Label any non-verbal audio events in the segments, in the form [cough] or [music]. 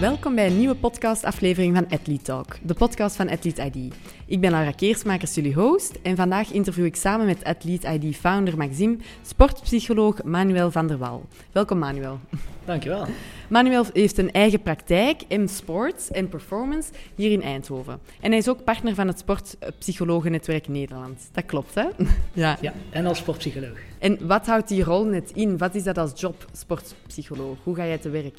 Welkom bij een nieuwe podcastaflevering van Athlete Talk, de podcast van Athlete ID. Ik ben Laura Keersmakers, jullie host, en vandaag interview ik samen met Athlete ID founder Maxime sportpsycholoog Manuel van der Wal. Welkom Manuel. Dankjewel. Manuel heeft een eigen praktijk, M Sports en Performance, hier in Eindhoven. En hij is ook partner van het Sportpsychologennetwerk Nederland. Dat klopt, hè? [laughs] Ja. ja, en als sportpsycholoog. En wat houdt die rol net in? Wat is dat als job, sportpsycholoog? Hoe ga jij te werk?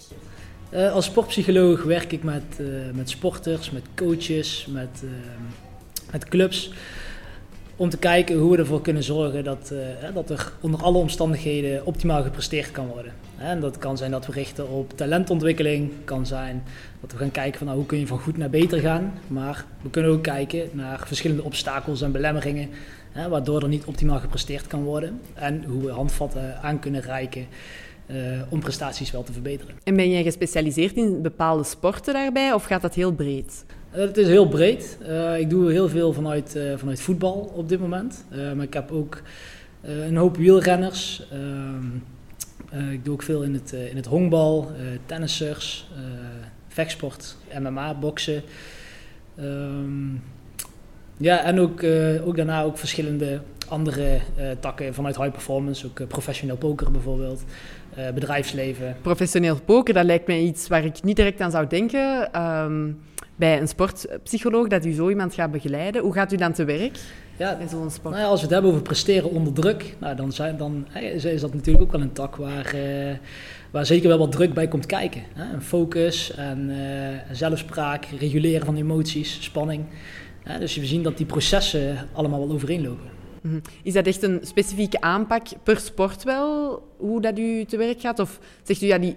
Uh, als sportpsycholoog werk ik met, uh, met sporters, met coaches, met, uh, met clubs. Om te kijken hoe we ervoor kunnen zorgen dat, dat er onder alle omstandigheden optimaal gepresteerd kan worden. En dat kan zijn dat we richten op talentontwikkeling. kan zijn dat we gaan kijken van nou, hoe kun je van goed naar beter gaan. Maar we kunnen ook kijken naar verschillende obstakels en belemmeringen. Waardoor er niet optimaal gepresteerd kan worden. En hoe we handvatten aan kunnen reiken. Uh, om prestaties wel te verbeteren. En ben jij gespecialiseerd in bepaalde sporten daarbij of gaat dat heel breed? Uh, het is heel breed. Uh, ik doe heel veel vanuit, vanuit voetbal op dit moment. maar ik heb ook een hoop wielrenners. Ehm, ik doe ook veel in het, in het honkbal, tennissers, vechtsport, MMA, boksen. Um, ja, en ook, ook daarna ook verschillende andere takken vanuit high performance, ook professioneel poker bijvoorbeeld. Eh, bedrijfsleven. Professioneel poker, dat lijkt mij iets waar ik niet direct aan zou denken. Ehm, bij een sportpsycholoog, dat u zo iemand gaat begeleiden. Hoe gaat u dan te werk? Ja, zo'n sport? Nou ja, als we het hebben over presteren onder druk, nou, dan, zijn, dan is dat natuurlijk ook wel een tak waar, uh, waar zeker wel wat druk bij komt kijken. Hè? Een focus en uh, zelfspraak, reguleren van emoties, spanning. dus we zien dat die processen allemaal wel overeenlopen. Mhm. Is dat echt een specifieke aanpak per sport wel, hoe dat u te werk gaat? Of zegt u, ja, die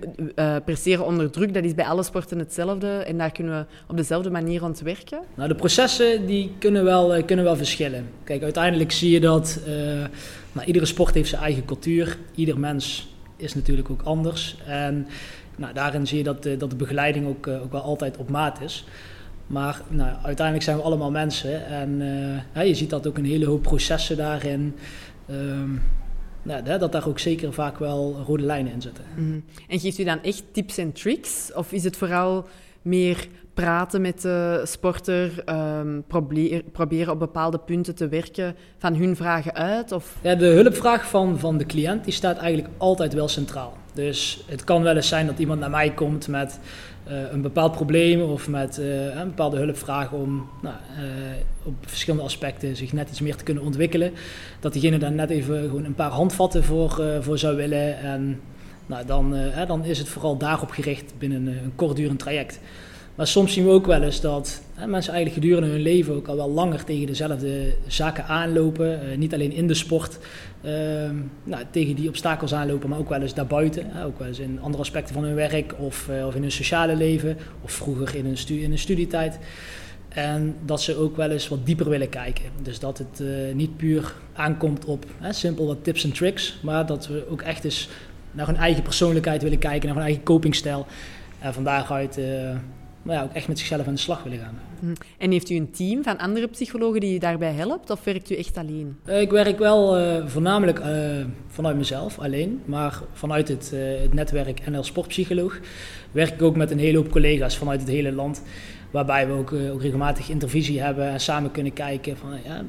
uh, onder druk, dat is bij alle sporten hetzelfde en daar kunnen we op dezelfde manier aan werken? Nou, de processen die kunnen, wel, uh, kunnen wel verschillen. Kijk, uiteindelijk zie je dat uh, nou, iedere sport heeft zijn eigen cultuur. Ieder mens is natuurlijk ook anders. En nou, daarin zie je dat, dat de begeleiding ook, ook wel altijd op maat is. Maar nou, uiteindelijk zijn we allemaal mensen en uh, je ziet dat ook een hele hoop processen daarin. Um, nou, dat daar ook zeker vaak wel rode lijnen in zitten. Mm. En geeft u dan echt tips en tricks? Of is het vooral meer praten met de sporter, um, probeer, proberen op bepaalde punten te werken van hun vragen uit? Of? Ja, de hulpvraag van, van de cliënt die staat eigenlijk altijd wel centraal. Dus het kan wel eens zijn dat iemand naar mij komt met uh, een bepaald probleem of met uh, een bepaalde hulpvraag om nou, uh, op verschillende aspecten zich net iets meer te kunnen ontwikkelen. Dat diegene daar net even gewoon een paar handvatten voor, voor zou willen. En nou, dan, dan is het vooral daarop gericht binnen een kortdurend traject. Maar soms zien we ook wel eens dat hè, mensen eigenlijk gedurende hun leven ook al wel langer tegen dezelfde zaken aanlopen. Uh, niet alleen in de sport uh, nou, tegen die obstakels aanlopen, maar ook wel eens daarbuiten. Hè, ook wel eens in andere aspecten van hun werk of, uh, of in hun sociale leven of vroeger in hun, in studietijd. En dat ze ook wel eens wat dieper willen kijken. Dus dat het uh, niet puur aankomt op hè, simpel wat tips en tricks, maar dat we ook echt eens naar hun eigen persoonlijkheid willen kijken, naar hun eigen copingstijl. En van daaruit maar ja, ook echt met zichzelf aan de slag willen gaan. Hm. En heeft u een team van andere psychologen die u daarbij helpt, of werkt u echt alleen? Uh, ik werk wel uh, voornamelijk uh, vanuit mezelf, alleen. Maar vanuit het, het netwerk NL Sportpsycholoog werk ik ook met een hele hoop collega's vanuit het hele land. Waarbij we ook, ook regelmatig intervisie hebben en samen kunnen kijken van ja,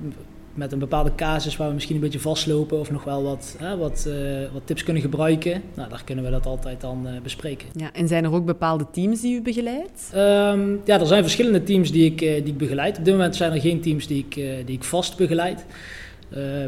met een bepaalde casus waar we misschien een beetje vastlopen of nog wel wat, hè, wat, uh, wat tips kunnen gebruiken, nou, daar kunnen we dat altijd dan uh, bespreken. Ja, en zijn er ook bepaalde teams die u begeleidt? Um, ja, er zijn verschillende teams die ik, uh, die ik begeleid. Op dit moment zijn er geen teams die ik, die ik vast begeleid.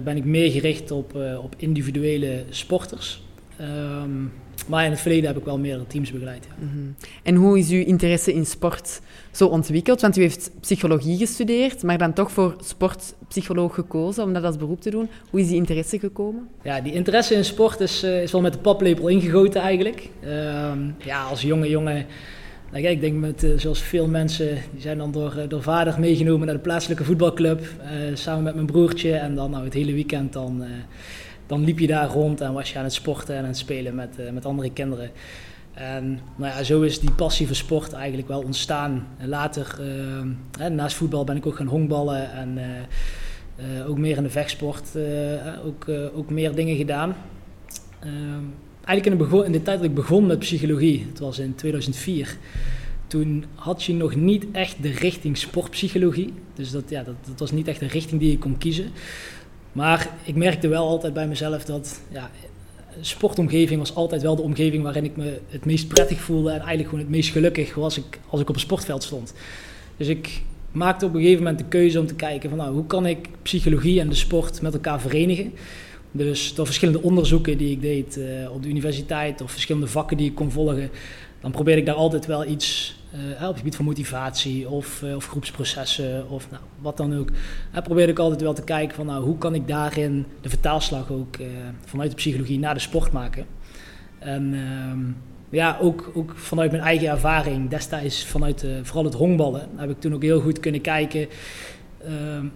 ben ik meer gericht op, op individuele sporters. Um, maar in het verleden heb ik wel meerdere teams begeleid. Ja. Mm -hmm. En hoe is uw interesse in sport zo ontwikkeld? Want u heeft psychologie gestudeerd, maar dan toch voor sportpsycholoog gekozen om dat als beroep te doen. Hoe is die interesse gekomen? Ja, die interesse in sport is, uh, is wel met de paplepel ingegoten eigenlijk. Uh, ja, als jonge jongen... Nou, ik denk met, uh, zoals veel mensen, die zijn dan door, door vader meegenomen naar de plaatselijke voetbalclub. samen met mijn broertje. En dan nou, het hele weekend dan dan liep je daar rond en was je aan het sporten en aan het spelen met, uh, met andere kinderen. En nou ja, zo is die passie voor sport eigenlijk wel ontstaan. En later, uh, naast voetbal ben ik ook gaan honkballen en uh, ook meer in de vechtsport, ook, ook meer dingen gedaan. Ehm, eigenlijk in de, in tijd dat ik begon met psychologie, het was in 2004, toen had je nog niet echt de richting sportpsychologie. Dus dat, ja, dat, dat was niet echt een richting die je kon kiezen. Maar ik merkte wel altijd bij mezelf dat ja, sportomgeving was altijd wel de omgeving waarin ik me het meest prettig voelde en eigenlijk gewoon het meest gelukkig was ik als ik op een sportveld stond. Dus ik maakte op een gegeven moment de keuze om te kijken van nou, hoe kan ik psychologie en de sport met elkaar verenigen. Dus door verschillende onderzoeken die ik deed uh, op de universiteit of verschillende vakken die ik kon volgen, dan probeerde ik daar altijd wel iets uh, op het gebied van motivatie of, uh, of groepsprocessen of nou, wat dan ook. Uh, probeerde ik altijd wel te kijken van nou, hoe kan ik daarin de vertaalslag ook vanuit de psychologie naar de sport maken. En ehm, ja, ook, ook vanuit mijn eigen ervaring, destijds vanuit vooral het honkballen, heb ik toen ook heel goed kunnen kijken.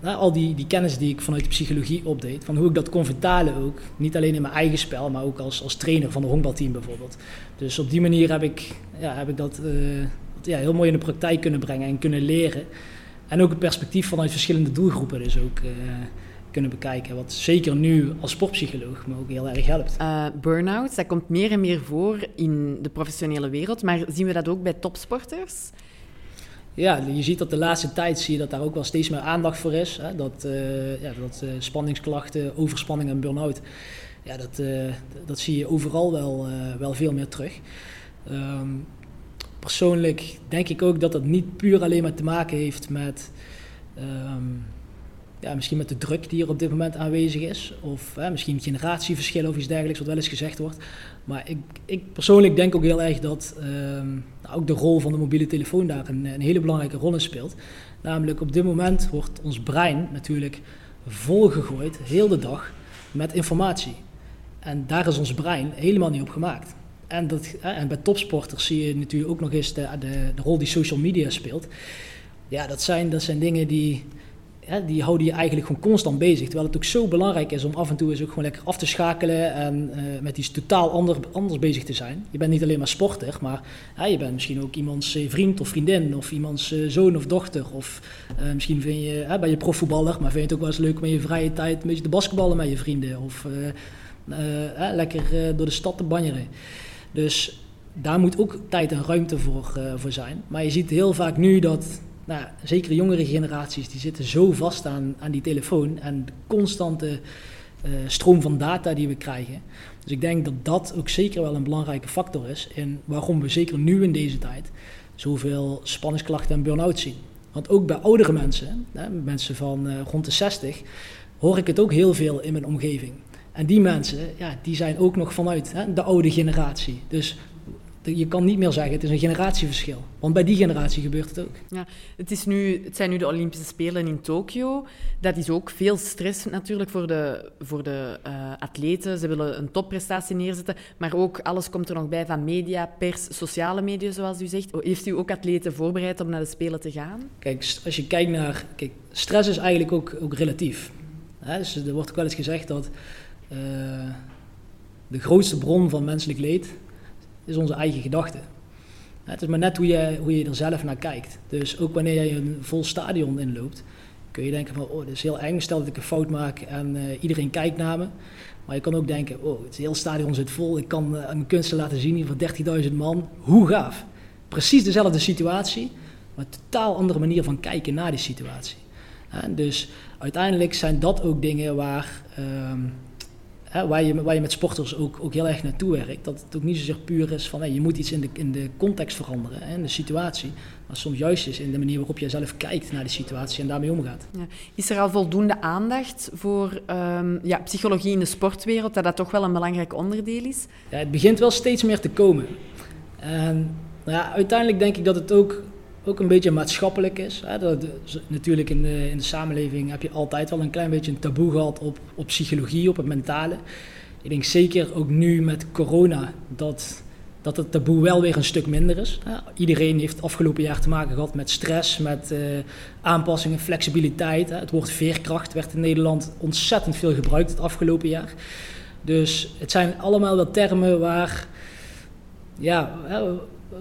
Uh, al die, die kennis die ik vanuit de psychologie opdeed, van hoe ik dat kon vertalen ook. Niet alleen in mijn eigen spel, maar ook als, als trainer van een honkbalteam bijvoorbeeld. Dus op die manier heb ik, ja, heb ik dat, uh, ja, heel mooi in de praktijk kunnen brengen en kunnen leren. En ook het perspectief vanuit verschillende doelgroepen dus ook uh, kunnen bekijken. Wat zeker nu als sportpsycholoog me ook heel erg helpt. Uh, Burnout, dat komt meer en meer voor in de professionele wereld. Maar zien we dat ook bij topsporters? Ja, je ziet dat de laatste tijd zie je dat daar ook wel steeds meer aandacht voor is. Hè? Dat, uh, ja, dat uh, spanningsklachten, overspanning en burn-out, ja, dat, uh, dat zie je overal wel, wel veel meer terug. Um, persoonlijk denk ik ook dat dat niet puur alleen maar te maken heeft met, um, ja, misschien met de druk die er op dit moment aanwezig is. Of hè, misschien generatieverschil of iets dergelijks, wat wel eens gezegd wordt. Maar ik, ik persoonlijk denk ook heel erg dat um, ook de rol van de mobiele telefoon daar een, een hele belangrijke rol in speelt. Namelijk op dit moment wordt ons brein natuurlijk volgegooid, heel de dag, met informatie. En daar is ons brein helemaal niet op gemaakt. En, dat, en bij topsporters zie je natuurlijk ook nog eens de, de, de rol die social media speelt. Ja, dat zijn, dat zijn dingen die, ja, die houden je eigenlijk gewoon constant bezig. Terwijl het ook zo belangrijk is om af en toe eens ook gewoon lekker af te schakelen en uh, met iets totaal ander, anders bezig te zijn. Je bent niet alleen maar sporter, maar je bent misschien ook iemands eh, vriend of vriendin of iemands uh, zoon of dochter. Of misschien vind je, uh, ben je profvoetballer, maar vind je het ook wel eens leuk om in je vrije tijd een beetje te basketballen met je vrienden. Of lekker door de stad te banjeren. Dus daar moet ook tijd en ruimte voor, voor zijn. Maar je ziet heel vaak nu dat, nou, zeker jongere generaties, die zitten zo vast aan, aan die telefoon en de constante uh, stroom van data die we krijgen. Dus ik denk dat dat ook zeker wel een belangrijke factor is in waarom we zeker nu in deze tijd zoveel spanningsklachten en burn-out zien. Want ook bij oudere mensen, hè, mensen van uh, rond de 60, hoor ik het ook heel veel in mijn omgeving. En die mensen, ja, die zijn ook nog vanuit hè, de oude generatie. Dus je kan niet meer zeggen, het is een generatieverschil. Want bij die generatie gebeurt het ook. Ja, het, is nu, het zijn nu de Olympische Spelen in Tokio. Dat is ook veel stress natuurlijk voor de, voor de uh, atleten. Ze willen een topprestatie neerzetten. Maar ook alles komt er nog bij van media, pers, sociale media, zoals u zegt. Heeft u ook atleten voorbereid om naar de Spelen te gaan? Kijk, als je kijkt naar... Kijk, stress is eigenlijk ook, ook relatief. Hè? Dus er wordt ook wel eens gezegd dat uh, de grootste bron van menselijk leed is onze eigen gedachte. Het is maar net hoe je, hoe je er zelf naar kijkt. Dus ook wanneer je een vol stadion inloopt, kun je denken van, oh, dit is heel eng, stel dat ik een fout maak en uh, iedereen kijkt naar me. Maar je kan ook denken, oh, het hele stadion zit vol, ik kan uh, een kunsten laten zien voor 30.000 man. Hoe gaaf. Precies dezelfde situatie, maar een totaal andere manier van kijken naar die situatie. dus uiteindelijk zijn dat ook dingen waar... Um, hè, waar, je, waar je met sporters ook, ook heel erg naartoe werkt. Dat het ook niet zozeer puur is van hey, je moet iets in de, in de context veranderen, hè, in de situatie. Maar soms juist is in de manier waarop je zelf kijkt naar die situatie en daarmee omgaat. Ja. Is er al voldoende aandacht voor um, ja, psychologie in de sportwereld, dat dat toch wel een belangrijk onderdeel is? Ja, het begint wel steeds meer te komen. En nou ja, uiteindelijk denk ik dat het ook ook een beetje maatschappelijk is. Hè. Dat, natuurlijk in de, in de samenleving heb je altijd wel een klein beetje een taboe gehad op, op psychologie, op het mentale. Ik denk zeker ook nu met corona dat, dat het taboe wel weer een stuk minder is. Iedereen heeft afgelopen jaar te maken gehad met stress, met uh, aanpassingen, flexibiliteit. Hè. Het woord veerkracht werd in Nederland ontzettend veel gebruikt het afgelopen jaar. Dus het zijn allemaal wel termen waar ja,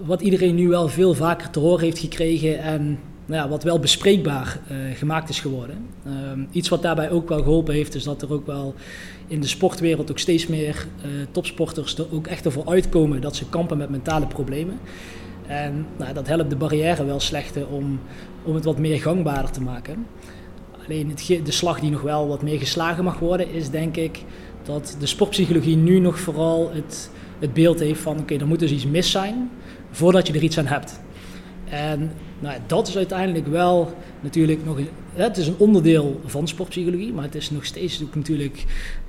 wat iedereen nu wel veel vaker te horen heeft gekregen en nou ja, wat wel bespreekbaar uh, gemaakt is geworden. Um, iets wat daarbij ook wel geholpen heeft, is dat er ook wel in de sportwereld ook steeds meer uh, topsporters er ook echt ervoor uitkomen dat ze kampen met mentale problemen. En nou, dat helpt de barrière wel slechter om, om het wat meer gangbaarder te maken. Alleen het, de slag die nog wel wat meer geslagen mag worden, is denk ik dat de sportpsychologie nu nog vooral het, het beeld heeft van oké, er moet dus iets mis zijn voordat je er iets aan hebt. En nou, dat is uiteindelijk wel natuurlijk nog het is een onderdeel van sportpsychologie, maar het is nog steeds natuurlijk,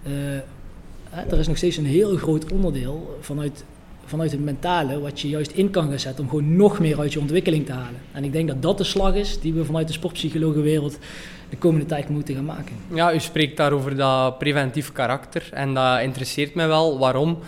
uh, er is nog steeds een heel groot onderdeel vanuit, vanuit het mentale wat je juist in kan gaan zetten om gewoon nog meer uit je ontwikkeling te halen. En ik denk dat dat de slag is die we vanuit de sportpsychologenwereld de komende tijd moeten gaan maken. Ja, u spreekt daar over dat preventief karakter en dat interesseert mij wel. Waarom?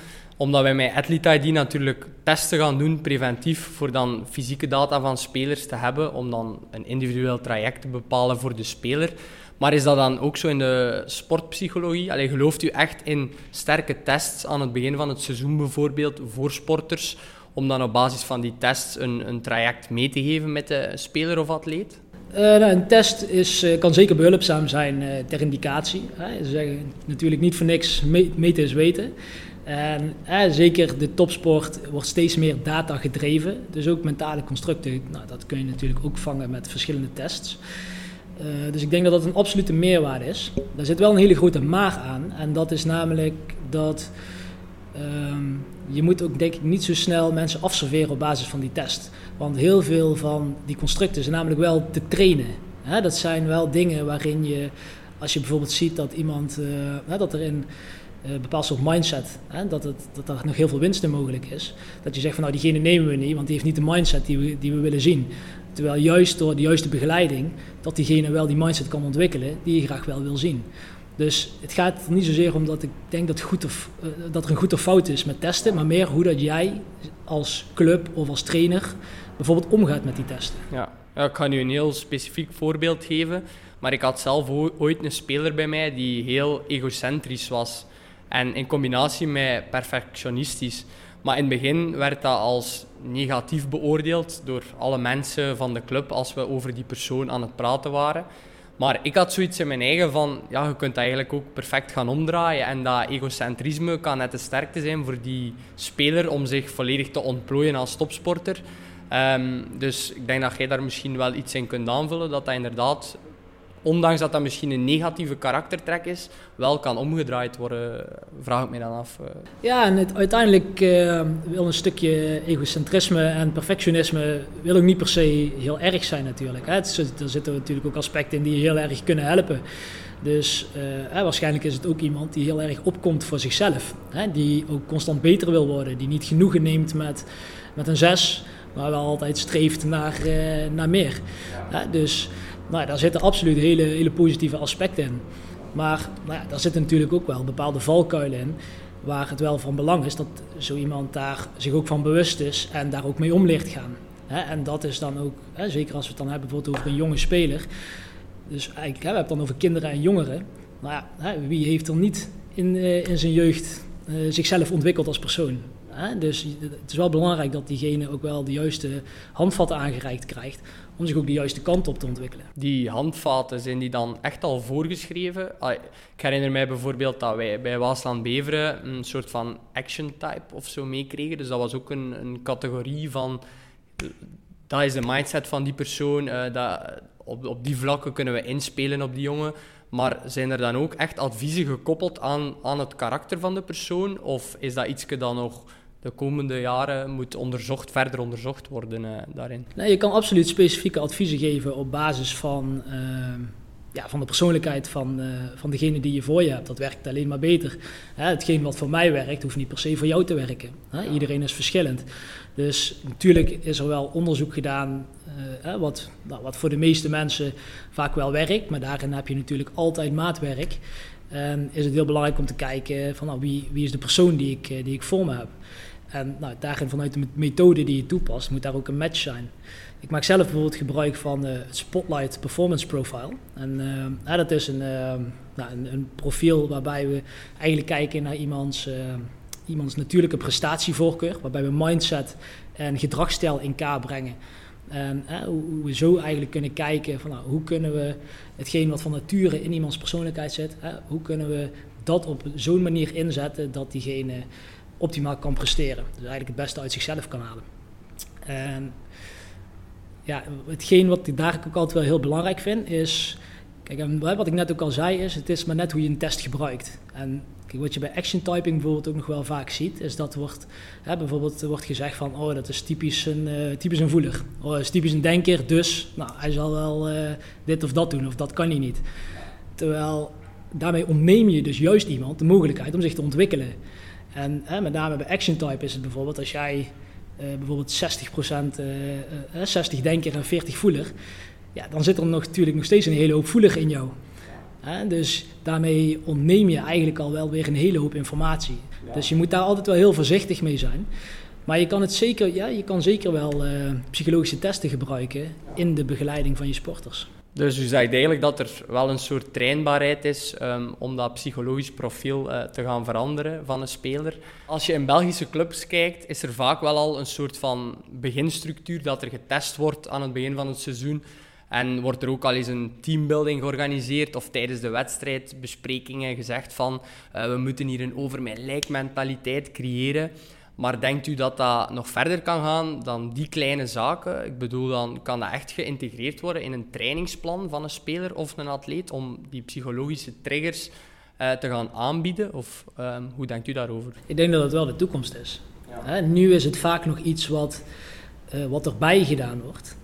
Omdat wij met Athlete ID natuurlijk testen gaan doen, preventief, voor dan fysieke data van spelers te hebben, om dan een individueel traject te bepalen voor de speler. Maar is dat dan ook zo in de sportpsychologie? Allee, gelooft u echt in sterke tests aan het begin van het seizoen bijvoorbeeld voor sporters, om dan op basis van die tests een, een traject mee te geven met de speler of atleet? Uh, nou, een test is, uh, kan zeker behulpzaam zijn uh, ter indicatie. Ze zeggen natuurlijk niet voor niks meten is weten. En zeker de topsport wordt steeds meer data gedreven. Dus ook mentale constructen, nou, dat kun je natuurlijk ook vangen met verschillende tests. Uh, dus ik denk dat dat een absolute meerwaarde is. Daar zit wel een hele grote maar aan. En dat is namelijk dat um, je moet ook denk ik niet zo snel mensen afserveren op basis van die test. Want heel veel van die constructen zijn namelijk wel te trainen. Hè? Dat zijn wel dingen waarin je, als je bijvoorbeeld ziet dat iemand, uh, dat er in een bepaald soort mindset. Hè, dat, het, dat er nog heel veel winst in mogelijk is. Dat je zegt van nou diegene nemen we niet, want die heeft niet de mindset die we, die we willen zien. Terwijl juist door de juiste begeleiding, dat diegene wel die mindset kan ontwikkelen die je graag wel wil zien. Dus het gaat niet zozeer om dat ik denk dat, goed of, uh, dat er een goed of fout is met testen, maar meer hoe dat jij als club of als trainer bijvoorbeeld omgaat met die testen. Ja, ik ga nu een heel specifiek voorbeeld geven. Maar ik had zelf ooit een speler bij mij die heel egocentrisch was. En in combinatie met perfectionistisch. Maar in het begin werd dat als negatief beoordeeld door alle mensen van de club als we over die persoon aan het praten waren. Maar ik had zoiets in mijn eigen van, ja, je kunt eigenlijk ook perfect gaan omdraaien. En dat egocentrisme kan net de sterkte zijn voor die speler om zich volledig te ontplooien als topsporter. Um, dus ik denk dat jij daar misschien wel iets in kunt aanvullen, dat dat inderdaad ondanks dat dat misschien een negatieve karaktertrek is, wel kan omgedraaid worden, vraag ik me dan af. Eh. Ja, en het, uiteindelijk uh, wil een stukje egocentrisme en perfectionisme wil ook niet per se heel erg zijn natuurlijk. Hè. Het, er zitten natuurlijk ook aspecten in die heel erg kunnen helpen. Dus uh, waarschijnlijk is het ook iemand die heel erg opkomt voor zichzelf. Hè, die ook constant beter wil worden, die niet genoegen neemt met, met een zes, maar wel altijd streeft naar, naar meer. Ja. dus nou, daar zitten absoluut hele, hele positieve aspecten in. Maar nou ja, daar zitten natuurlijk ook wel bepaalde valkuilen in. Waar het wel van belang is dat zo iemand daar zich ook van bewust is en daar ook mee om leert gaan. en dat is dan ook, zeker als we het dan hebben bijvoorbeeld over een jonge speler. Dus eigenlijk, we hebben het dan over kinderen en jongeren. Nou ja, wie heeft er niet in, eh, in zijn jeugd uh, zichzelf ontwikkeld als persoon? Dus het is wel belangrijk dat diegene ook wel de juiste handvatten aangereikt krijgt om zich ook de juiste kant op te ontwikkelen. Die handvaten, zijn die dan echt al voorgeschreven? Ik herinner mij bijvoorbeeld dat wij bij Waasland Beveren een soort van action type of zo meekregen. Dus dat was ook een, een categorie van... Dat is de mindset van die persoon. Uh, dat, op, op die vlakken kunnen we inspelen op die jongen. Maar zijn er dan ook echt adviezen gekoppeld aan, aan het karakter van de persoon? Of is dat iets dan nog de komende jaren moet onderzocht, verder onderzocht worden uh, daarin. Nee, je kan absoluut specifieke adviezen geven op basis van, uh, ja, van de persoonlijkheid van, uh, van degene die je voor je hebt. Dat werkt alleen maar beter. Hè, hetgeen wat voor mij werkt, hoeft niet per se voor jou te werken. Hè? Iedereen is verschillend. Dus natuurlijk is er wel onderzoek gedaan hè, wat, nou, wat voor de meeste mensen vaak wel werkt. Maar daarin heb je natuurlijk altijd maatwerk. En is het heel belangrijk om te kijken van nou, wie, wie is de persoon die ik, die ik voor me heb. En nou, vanuit de methode die je toepast, moet daar ook een match zijn. Ik maak zelf bijvoorbeeld gebruik van uh, het Spotlight Performance Profile. En uh, dat is een, uh, nou, een, een, profiel waarbij we eigenlijk kijken naar iemands, iemands natuurlijke prestatievoorkeur. Waarbij we mindset en gedragsstijl in kaart brengen. En hoe, hoe, we zo eigenlijk kunnen kijken van nou, hoe kunnen we hetgeen wat van nature in iemands persoonlijkheid zit, hoe kunnen we dat op zo'n manier inzetten dat diegene optimaal kan presteren. Dus eigenlijk het beste uit zichzelf kan halen. En ja, hetgeen wat ik daar ook altijd wel heel belangrijk vind is... Kijk, wat ik net ook al zei is, het is maar net hoe je een test gebruikt. En kijk, wat je bij action typing bijvoorbeeld ook nog wel vaak ziet, is dat wordt, hè, bijvoorbeeld wordt gezegd van, oh dat is typisch een, uh, typisch een voeler. Oh, is typisch een denker, dus nou, hij zal wel uh, dit of dat doen, of dat kan hij niet. Terwijl daarmee ontneem je dus juist iemand de mogelijkheid om zich te ontwikkelen. En hè, met name bij action type is het bijvoorbeeld als jij uh, bijvoorbeeld 60%, uh, 60 denker en 40 voeler, ja, dan zit er nog, natuurlijk nog steeds een hele hoop voeler in jou. Dus daarmee ontneem je eigenlijk al wel weer een hele hoop informatie. Dus je moet daar altijd wel heel voorzichtig mee zijn. Maar je kan, het zeker, ja, je kan zeker wel uh, psychologische testen gebruiken in de begeleiding van je sporters. Dus u zegt eigenlijk dat er wel een soort trainbaarheid is um, om dat psychologisch profiel uh, te gaan veranderen van een speler. Als je in Belgische clubs kijkt, is er vaak wel al een soort van beginstructuur dat er getest wordt aan het begin van het seizoen. En wordt er ook al eens een teambuilding georganiseerd of tijdens de wedstrijd besprekingen gezegd van uh, we moeten hier een over mijn lijk mentaliteit creëren. Maar denkt u dat dat nog verder kan gaan dan die kleine zaken? Ik bedoel, dan kan dat echt geïntegreerd worden in een trainingsplan van een speler of een atleet om die psychologische triggers uh, te gaan aanbieden? Of um, hoe denkt u daarover? Ik denk dat het wel de toekomst is. Ja. nu is het vaak nog iets wat, uh, wat erbij gedaan wordt,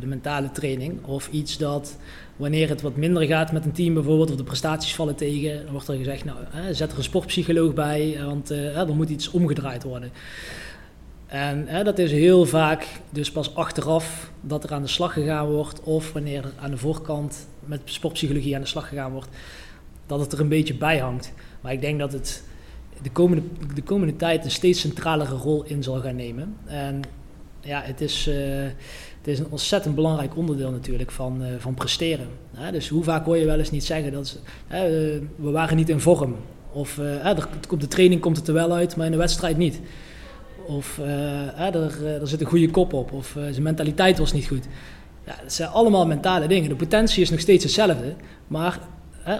de mentale training, of iets dat wanneer het wat minder gaat met een team bijvoorbeeld, of de prestaties vallen tegen, dan wordt er gezegd, nou, hè, zet er een sportpsycholoog bij, want uh, er moet iets omgedraaid worden. En hè, dat is heel vaak dus pas achteraf dat er aan de slag gegaan wordt, of wanneer er aan de voorkant met sportpsychologie aan de slag gegaan wordt, dat het er een beetje bij hangt. Maar ik denk dat het de komende, de komende tijd een steeds centralere rol in zal gaan nemen. En ja, het is... Uh, het is een ontzettend belangrijk onderdeel natuurlijk van, uh, van presteren. dus hoe vaak hoor je wel eens niet zeggen dat ze, uh, we waren niet in vorm. Of er, op de training komt het er wel uit, maar in de wedstrijd niet. Of er, er zit een goede kop op. Of zijn mentaliteit was niet goed. Ja, dat zijn allemaal mentale dingen. De potentie is nog steeds hetzelfde. Maar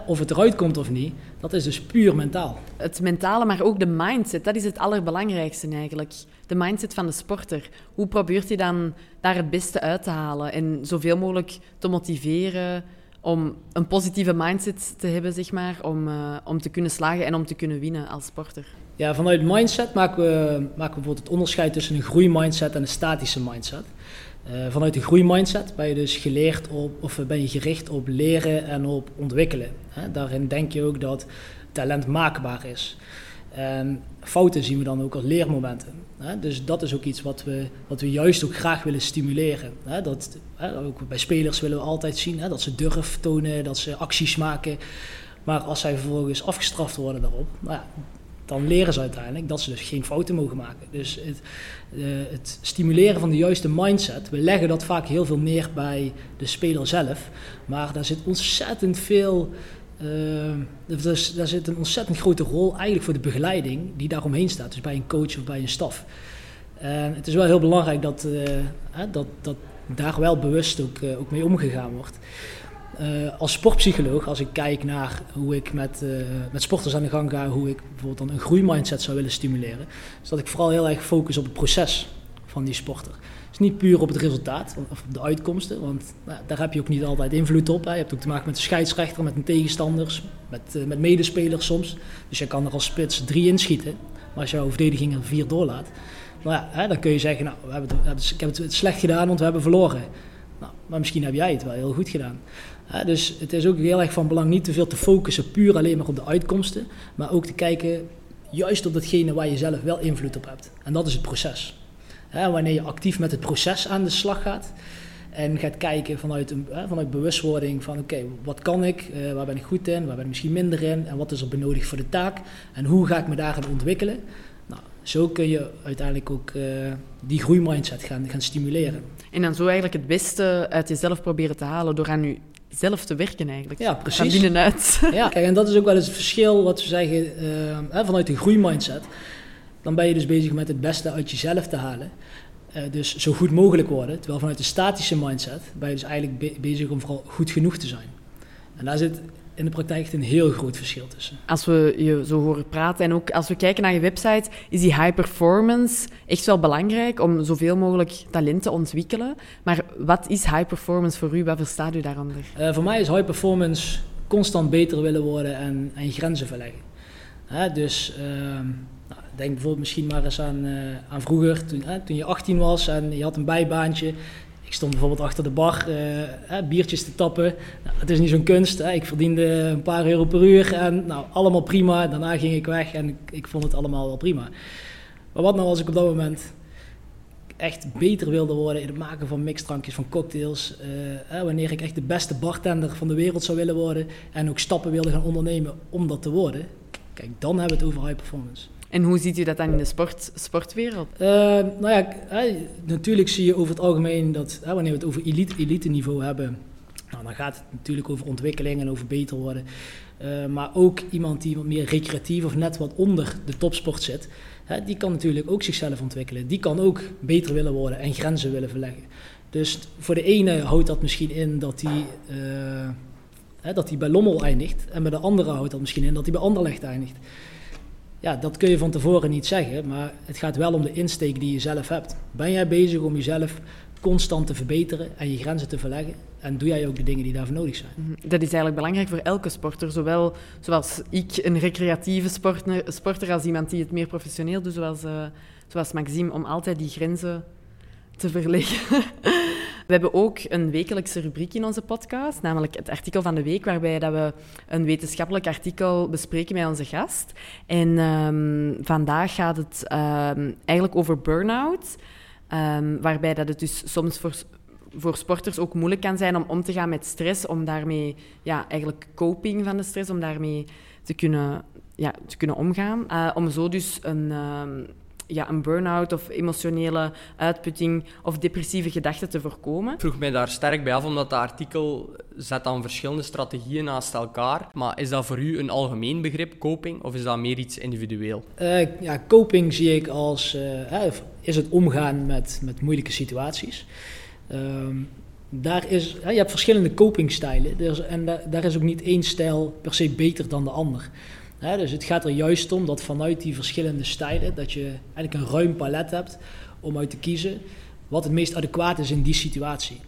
of het eruit komt of niet, dat is dus puur mentaal. Het mentale, maar ook de mindset, dat is het allerbelangrijkste eigenlijk. De mindset van de sporter. Hoe probeert hij dan daar het beste uit te halen en zoveel mogelijk te motiveren om een positieve mindset te hebben, zeg maar, om, uh, om te kunnen slagen en om te kunnen winnen als sporter? Ja, vanuit mindset maken we, maken we bijvoorbeeld het onderscheid tussen een groeimindset en een statische mindset. Uh, vanuit de groeimindset ben je dus geleerd op, of ben je gericht op leren en op ontwikkelen. Daarin denk je ook dat talent maakbaar is. En fouten zien we dan ook als leermomenten. Dus dat is ook iets wat we, wat we juist ook graag willen stimuleren. Dat, ook bij spelers willen we altijd zien dat ze durf tonen, dat ze acties maken. Maar als zij vervolgens afgestraft worden daarop, nou dan leren ze uiteindelijk dat ze dus geen fouten mogen maken. Dus het, uh, het, stimuleren van de juiste mindset, we leggen dat vaak heel veel neer bij de speler zelf, maar daar zit ontzettend veel, uh, daar zit een ontzettend grote rol eigenlijk voor de begeleiding die daaromheen staat, dus bij een coach of bij een staf. En het is wel heel belangrijk dat, uh, dat, dat daar wel bewust ook, ook mee omgegaan wordt. Uh, als sportpsycholoog, als ik kijk naar hoe ik met, uh, met sporters aan de gang ga, hoe ik bijvoorbeeld dan een groeimindset zou willen stimuleren, is dat ik vooral heel erg focus op het proces van die sporter. Dus niet puur op het resultaat of op de uitkomsten, want nou, daar heb je ook niet altijd invloed op. Hè. Je hebt ook te maken met de scheidsrechter, met een tegenstanders, met, uh, met medespelers soms. Dus je kan er als spits drie inschieten, maar als jouw verdediging er vier doorlaat, nou hè, dan kun je zeggen, nou, we hebben het, ik heb het slecht gedaan, want we hebben verloren. Nou, maar misschien heb jij het wel heel goed gedaan. Dus het is ook heel erg van belang niet te veel te focussen puur alleen maar op de uitkomsten, maar ook te kijken juist op datgene waar je zelf wel invloed op hebt. En dat is het proces. Wanneer je actief met het proces aan de slag gaat en gaat kijken vanuit, een, vanuit bewustwording van oké, wat kan ik, uh, waar ben ik goed in, waar ben ik misschien minder in en wat is er benodigd voor de taak en hoe ga ik me daarin ontwikkelen. Nou, zo kun je uiteindelijk ook uh, die groeimindset gaan, gaan stimuleren. En dan zo eigenlijk het beste uit jezelf proberen te halen door aan je zelf te werken eigenlijk. Ja, precies. Van binnenuit. [laughs] Ja, kijk, en dat is ook wel eens het verschil wat we zeggen uh, vanuit de groeimindset. Dan ben je dus bezig met het beste uit jezelf te halen. Uh, dus zo goed mogelijk worden. Terwijl vanuit de statische mindset ben je dus eigenlijk be bezig om vooral goed genoeg te zijn. En daar zit in de praktijk echt een heel groot verschil tussen. Als we je zo horen praten en ook als we kijken naar je website, is die high performance echt wel belangrijk om zoveel mogelijk talent te ontwikkelen. Maar wat is high performance voor u? Wat verstaat u daaronder? Uh, voor mij is high performance constant beter willen worden en, en grenzen verleggen. Hè, dus uh, nou, denk bijvoorbeeld misschien maar eens aan, uh, aan vroeger, toen, toen je 18 was en je had een bijbaantje ik stond bijvoorbeeld achter de bar uh, biertjes te tappen. Nou, het is niet zo'n kunst. Hè. Ik verdiende een paar euro per uur en nou, allemaal prima. Daarna ging ik weg en ik, ik, vond het allemaal wel prima. Maar wat nou als ik op dat moment echt beter wilde worden in het maken van mixdrankjes, van cocktails. Uh, wanneer ik echt de beste bartender van de wereld zou willen worden en ook stappen wilde gaan ondernemen om dat te worden. Kijk, dan hebben we het over high performance. En hoe ziet u dat dan in de sport, sportwereld? Uh, nou ja, natuurlijk zie je over het algemeen dat wanneer we het over elite, elite niveau hebben, nou, dan gaat het natuurlijk over ontwikkeling en over beter worden. Maar ook iemand die wat meer recreatief of net wat onder de topsport zit, hè, die kan natuurlijk ook zichzelf ontwikkelen. Die kan ook beter willen worden en grenzen willen verleggen. Dus voor de ene houdt dat misschien in dat hij, dat hij bij Lommel eindigt. En bij de andere houdt dat misschien in dat hij bij Anderlecht eindigt ja, dat kun je van tevoren niet zeggen, maar het gaat wel om de insteek die je zelf hebt. Ben jij bezig om jezelf constant te verbeteren en je grenzen te verleggen? En doe jij ook de dingen die daarvoor nodig zijn? Mhm. Dat is eigenlijk belangrijk voor elke sporter. Zowel zoals ik, een recreatieve sporter, als iemand die het meer professioneel doet, zoals, uh, zoals Maxime, om altijd die grenzen te verleggen. [laughs] We hebben ook een wekelijkse rubriek in onze podcast, namelijk het artikel van de week, waarbij dat we een wetenschappelijk artikel bespreken met onze gast. En um, vandaag gaat het um, eigenlijk over burn-out, um, waarbij dat het dus soms voor voor sporters ook moeilijk kan zijn om om te gaan met stress, om daarmee, ja, eigenlijk coping van de stress, om daarmee te kunnen, ja, te kunnen omgaan. Uh, om zo dus een, ja, een burn-out of emotionele uitputting of depressieve gedachten te voorkomen. Ik vroeg mij daar sterk bij af, omdat dat artikel zet dan verschillende strategieën naast elkaar. Maar is dat voor u een algemeen begrip, coping, of is dat meer iets individueel? Uh, ja, coping zie ik als, uh, is het omgaan met, met moeilijke situaties. Uh, daar is, je hebt verschillende copingstijlen dus, en daar is ook niet één stijl per se beter dan de ander dus het gaat er juist om dat vanuit die verschillende stijlen, dat je eigenlijk een ruim palet hebt om uit te kiezen wat het meest adequaat is in die situatie.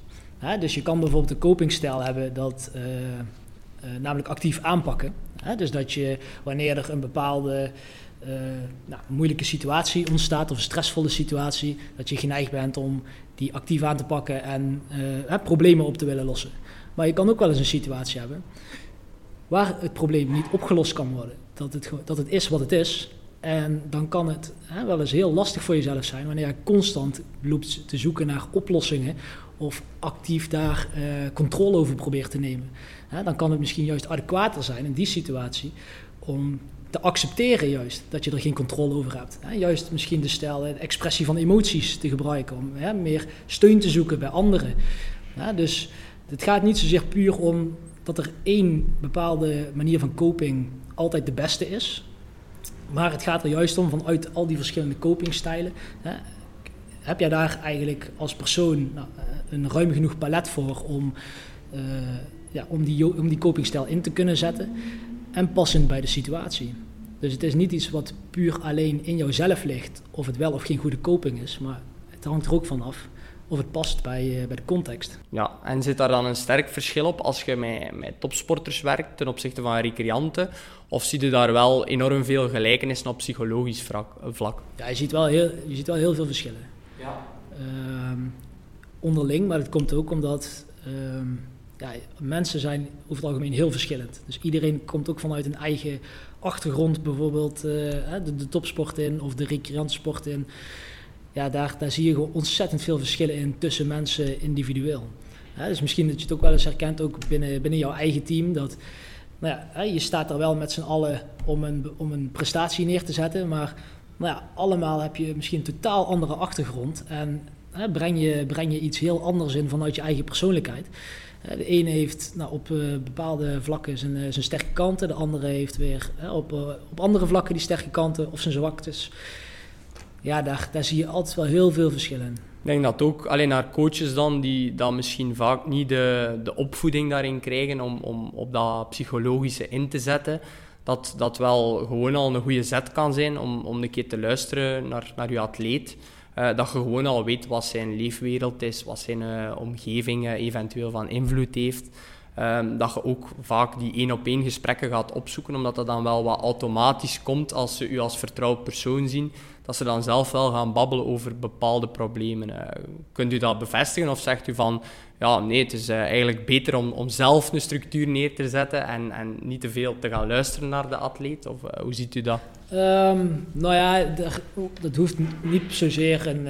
dus je kan bijvoorbeeld een copingstijl hebben dat uh, uh, namelijk actief aanpakken. dus dat je wanneer er een bepaalde uh, nou, moeilijke situatie ontstaat of een stressvolle situatie, dat je geneigd bent om die actief aan te pakken en problemen op te willen lossen. Maar je kan ook wel eens een situatie hebben waar het probleem niet opgelost kan worden dat het, dat het is wat het is. En dan kan het hè, wel eens heel lastig voor jezelf zijn wanneer je constant loopt te zoeken naar oplossingen of actief daar uh, controle over probeert te nemen. Hè, dan kan het misschien juist adequater zijn in die situatie om te accepteren juist dat je er geen controle over hebt. Hè, juist misschien de stijl, de expressie van emoties te gebruiken om meer steun te zoeken bij anderen. dus het gaat niet zozeer puur om dat er één bepaalde manier van coping altijd de beste is. Maar het gaat er juist om vanuit al die verschillende copingstijlen. Hè, heb jij daar eigenlijk als persoon nou, eh, een ruim genoeg palet voor om, uh, ja, om, die, om die copingstijl in te kunnen zetten en passend bij de situatie? Dus het is niet iets wat puur alleen in jouzelf ligt of het wel of geen goede coping is, maar het hangt er ook van af of het past bij, uh, bij de context. Ja, en zit daar dan een sterk verschil op als je met, met topsporters werkt ten opzichte van recreanten? Of zie je daar wel enorm veel gelijkenissen op psychologisch vlak? Ja, je ziet wel heel, je ziet wel heel veel verschillen. Ja. Uh, onderling, maar het komt ook omdat uh, ja, mensen zijn over het algemeen heel verschillend. Dus iedereen komt ook vanuit een eigen achtergrond, bijvoorbeeld uh, de, de topsport in of de recreantsport in ja, daar, daar zie je gewoon ontzettend veel verschillen in tussen mensen individueel. dus misschien dat je het ook wel eens herkent, ook binnen, binnen jouw eigen team, dat nou ja, je staat er wel met z'n allen om een, om een prestatie neer te zetten, maar nou ja, allemaal heb je misschien een totaal andere achtergrond en hè, breng, je, breng je iets heel anders in vanuit je eigen persoonlijkheid. De ene heeft nou, op uh, bepaalde vlakken zijn, uh, zijn sterke kanten, de andere heeft weer op, uh, op andere vlakken die sterke kanten of zijn zwaktes. Ja, daar, zie je altijd wel heel veel verschillen. Ik denk dat ook alleen naar coaches dan, die dan misschien vaak niet de, de opvoeding daarin krijgen om, om op dat psychologische in te zetten, dat dat wel gewoon al een goede zet kan zijn om, om een keer te luisteren naar, naar je atleet. Uh, dat je gewoon al weet wat zijn leefwereld is, wat zijn uh, omgeving eventueel van invloed heeft. Um, dat je ook vaak die één op één gesprekken gaat opzoeken, omdat dat dan wel wat automatisch komt als ze u als vertrouwd persoon zien dat ze dan zelf wel gaan babbelen over bepaalde problemen. Uh, kunt u dat bevestigen of zegt u van, ja, nee, het is uh, eigenlijk beter om, om zelf een structuur neer te zetten en, en niet te veel te gaan luisteren naar de atleet? Of uh, hoe ziet u dat? Um, nou ja, dat hoeft niet zozeer een,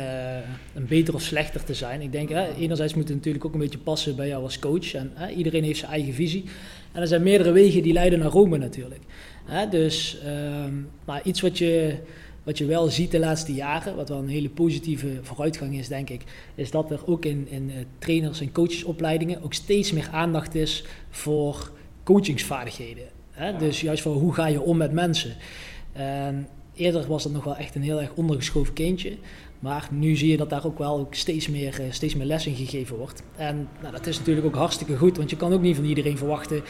een beter of slechter te zijn. Ik denk, hè, enerzijds moet het natuurlijk ook een beetje passen bij jou als coach. En hè, iedereen heeft zijn eigen visie. En er zijn meerdere wegen die leiden naar Rome natuurlijk. Hè, dus um, maar iets wat je wat je wel ziet de laatste jaren, wat wel een hele positieve vooruitgang is, denk ik, is dat er ook in, in uh, trainers- en coachesopleidingen ook steeds meer aandacht is voor coachingsvaardigheden. Hè? Dus juist voor hoe ga je om met mensen. En eerder was dat nog wel echt een heel erg ondergeschoven kindje. Maar nu zie je dat daar ook wel ook steeds, meer, uh, steeds meer les in gegeven wordt. En nou, dat is natuurlijk ook hartstikke goed, want je kan ook niet van iedereen verwachten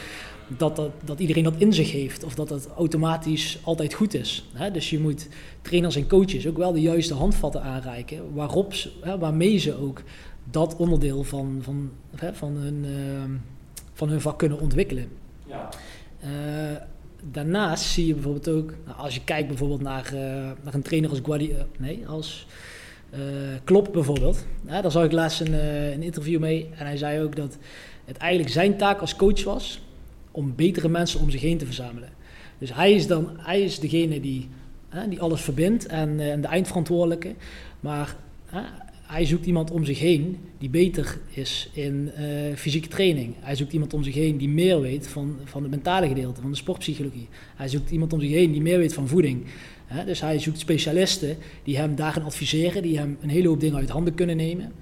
dat, dat, dat iedereen dat in zich heeft of dat dat automatisch altijd goed is. Hè? Dus je moet trainers en coaches ook wel de juiste handvatten aanreiken waarop hè, waarmee ze ook dat onderdeel van, van, hè, van, hun, uh, van hun vak kunnen ontwikkelen. Ja. Uh, daarnaast zie je bijvoorbeeld ook, nou, als je kijkt bijvoorbeeld naar, uh, naar een trainer als Guardiola, nee, als Klopp bijvoorbeeld. daar zag ik laatst een, een interview mee en hij zei ook dat het eigenlijk zijn taak als coach was om betere mensen om zich heen te verzamelen. Dus hij is dan hij is degene die, die alles verbindt en, en, de eindverantwoordelijke. Maar hij zoekt iemand om zich heen die beter is in uh, fysieke training. Hij zoekt iemand om zich heen die meer weet van, van het mentale gedeelte, van de sportpsychologie. Hij zoekt iemand om zich heen die meer weet van voeding. Dus hij zoekt specialisten die hem daarin adviseren, die hem een hele hoop dingen uit handen kunnen nemen.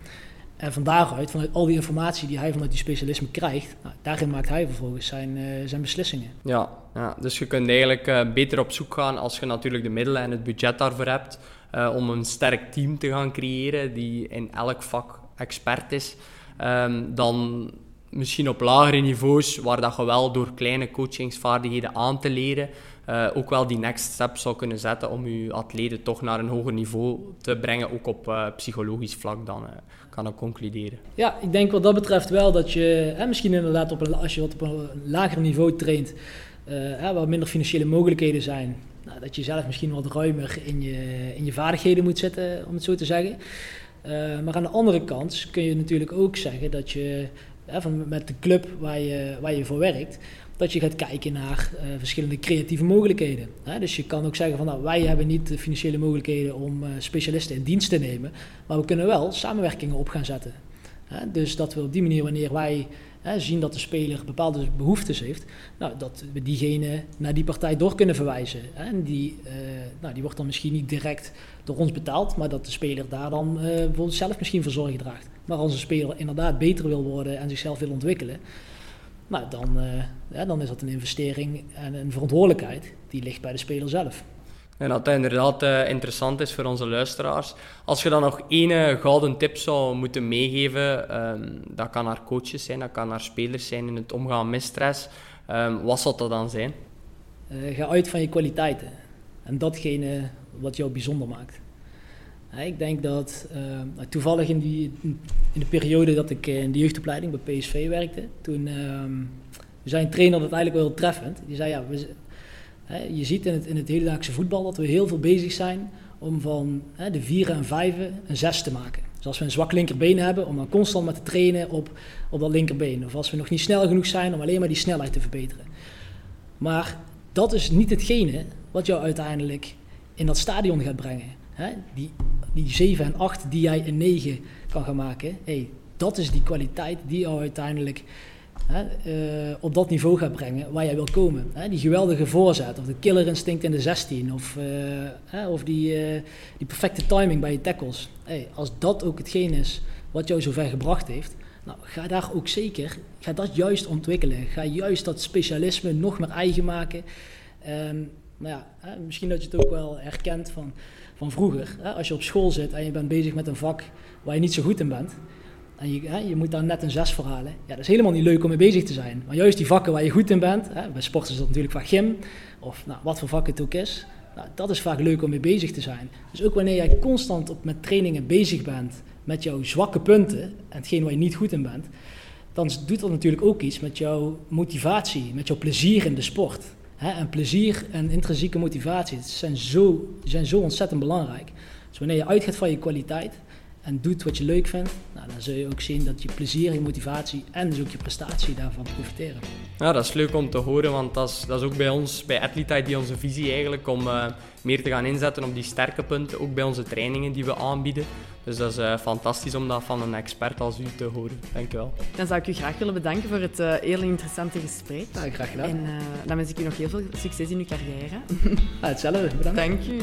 En van daaruit, vanuit al die informatie die hij vanuit die specialisme krijgt, nou, daarin maakt hij vervolgens zijn, uh, zijn beslissingen. Ja, ja, dus je kunt eigenlijk uh, beter op zoek gaan als je natuurlijk de middelen en het budget daarvoor hebt, uh, om een sterk team te gaan creëren die in elk vak expert is, um, dan misschien op lagere niveaus, waar dat je wel door kleine coachingsvaardigheden aan te leren, uh, ook wel die next step zou kunnen zetten om je atleten toch naar een hoger niveau te brengen, ook op uh, psychologisch vlak dan, kan ik concluderen. Ja, ik denk wat dat betreft wel dat je, hè, misschien inderdaad op als je wat op een lager niveau traint, hè, minder financiële mogelijkheden zijn, nou, dat je zelf misschien wat ruimer in je, in je vaardigheden moet zetten, om het zo te zeggen. maar aan de andere kant kun je natuurlijk ook zeggen dat je van, met de club waar je, waar je voor werkt, dat je gaat kijken naar uh, verschillende creatieve mogelijkheden. Hè? Dus je kan ook zeggen van nou, wij hebben niet de financiële mogelijkheden om uh, specialisten in dienst te nemen, maar we kunnen wel samenwerkingen op gaan zetten. Hè? Dus dat we op die manier, wanneer wij hè, zien dat de speler bepaalde behoeftes heeft, nou, dat we diegene naar die partij door kunnen verwijzen. En die, uh, nou, die wordt dan misschien niet direct door ons betaald, maar dat de speler daar dan bijvoorbeeld zelf misschien voor zorg draagt. Maar als een speler inderdaad beter wil worden en zichzelf wil ontwikkelen, nou, dan, uh, ja, dan is dat een investering en een verantwoordelijkheid die ligt bij de speler zelf. En dat dat inderdaad uh, interessant is voor onze luisteraars. Als je dan nog één gouden tip zou moeten meegeven, um, dat kan naar coaches zijn, dat kan naar spelers zijn in het omgaan met stress. Um, wat zou dat dan zijn? Uh, ga uit van je kwaliteiten en datgene wat jou bijzonder maakt. Ik denk dat uh, toevallig in, die, in de periode dat ik in de jeugdopleiding bij PSV werkte, toen een trainer dat eigenlijk wel treffend. Die zei ja, we, je ziet in het, in het hedendaagse voetbal dat we heel veel bezig zijn om van de vieren en vijven een zes te maken. Dus als we een zwak linkerbeen hebben, om dan constant maar te trainen op, op dat linkerbeen. Of als we nog niet snel genoeg zijn, om alleen maar die snelheid te verbeteren. Maar dat is niet hetgene wat jou uiteindelijk in dat stadion gaat brengen. Die, die 7 en 8 die jij een 9 kan gaan maken, hey, dat is die kwaliteit die jou uiteindelijk hè, uh, op dat niveau gaat brengen waar jij wil komen. Hè? Die geweldige voorzet, of de killer instinct in de 16, of, uh, hè, of die, uh, die perfecte timing bij je tackles. Hey, als dat ook hetgeen is wat jou zover gebracht heeft, nou, ga daar ook zeker, ga dat juist ontwikkelen. Ga juist dat specialisme nog meer eigen maken. Um, nou ja, misschien dat je het ook wel herkent van van vroeger. Als je op school zit en je bent bezig met een vak waar je niet zo goed in bent. En je, hè, moet daar net een zes voor halen. Ja, dat is helemaal niet leuk om mee bezig te zijn. Maar juist die vakken waar je goed in bent. Hè, bij sport is dat natuurlijk vaak gym. Of nou, wat voor vak het ook is. Nou, dat is vaak leuk om mee bezig te zijn. Dus ook wanneer jij constant op, met trainingen bezig bent met jouw zwakke punten en hetgeen waar je niet goed in bent, dan doet dat natuurlijk ook iets met jouw motivatie, met jouw plezier in de sport. en plezier en intrinsieke motivatie zijn zo, zijn zo ontzettend belangrijk. Dus wanneer je uitgaat van je kwaliteit en doet wat je leuk vindt, nou, dan zul je ook zien dat je plezier, je motivatie en dus ook je prestatie daarvan profiteren. Ja, dat is leuk om te horen, want dat is, dat is ook bij ons, bij Athlete die onze visie eigenlijk om uh, meer te gaan inzetten op die sterke punten, ook bij onze trainingen die we aanbieden. Dus dat is uh, fantastisch om dat van een expert als u te horen. Dank u wel. Dan zou ik u graag willen bedanken voor het uh, heel interessante gesprek. Ja, graag gedaan. En dan wens ik u nog heel veel succes in uw carrière. [laughs] Ja, hetzelfde, bedankt. Dank u.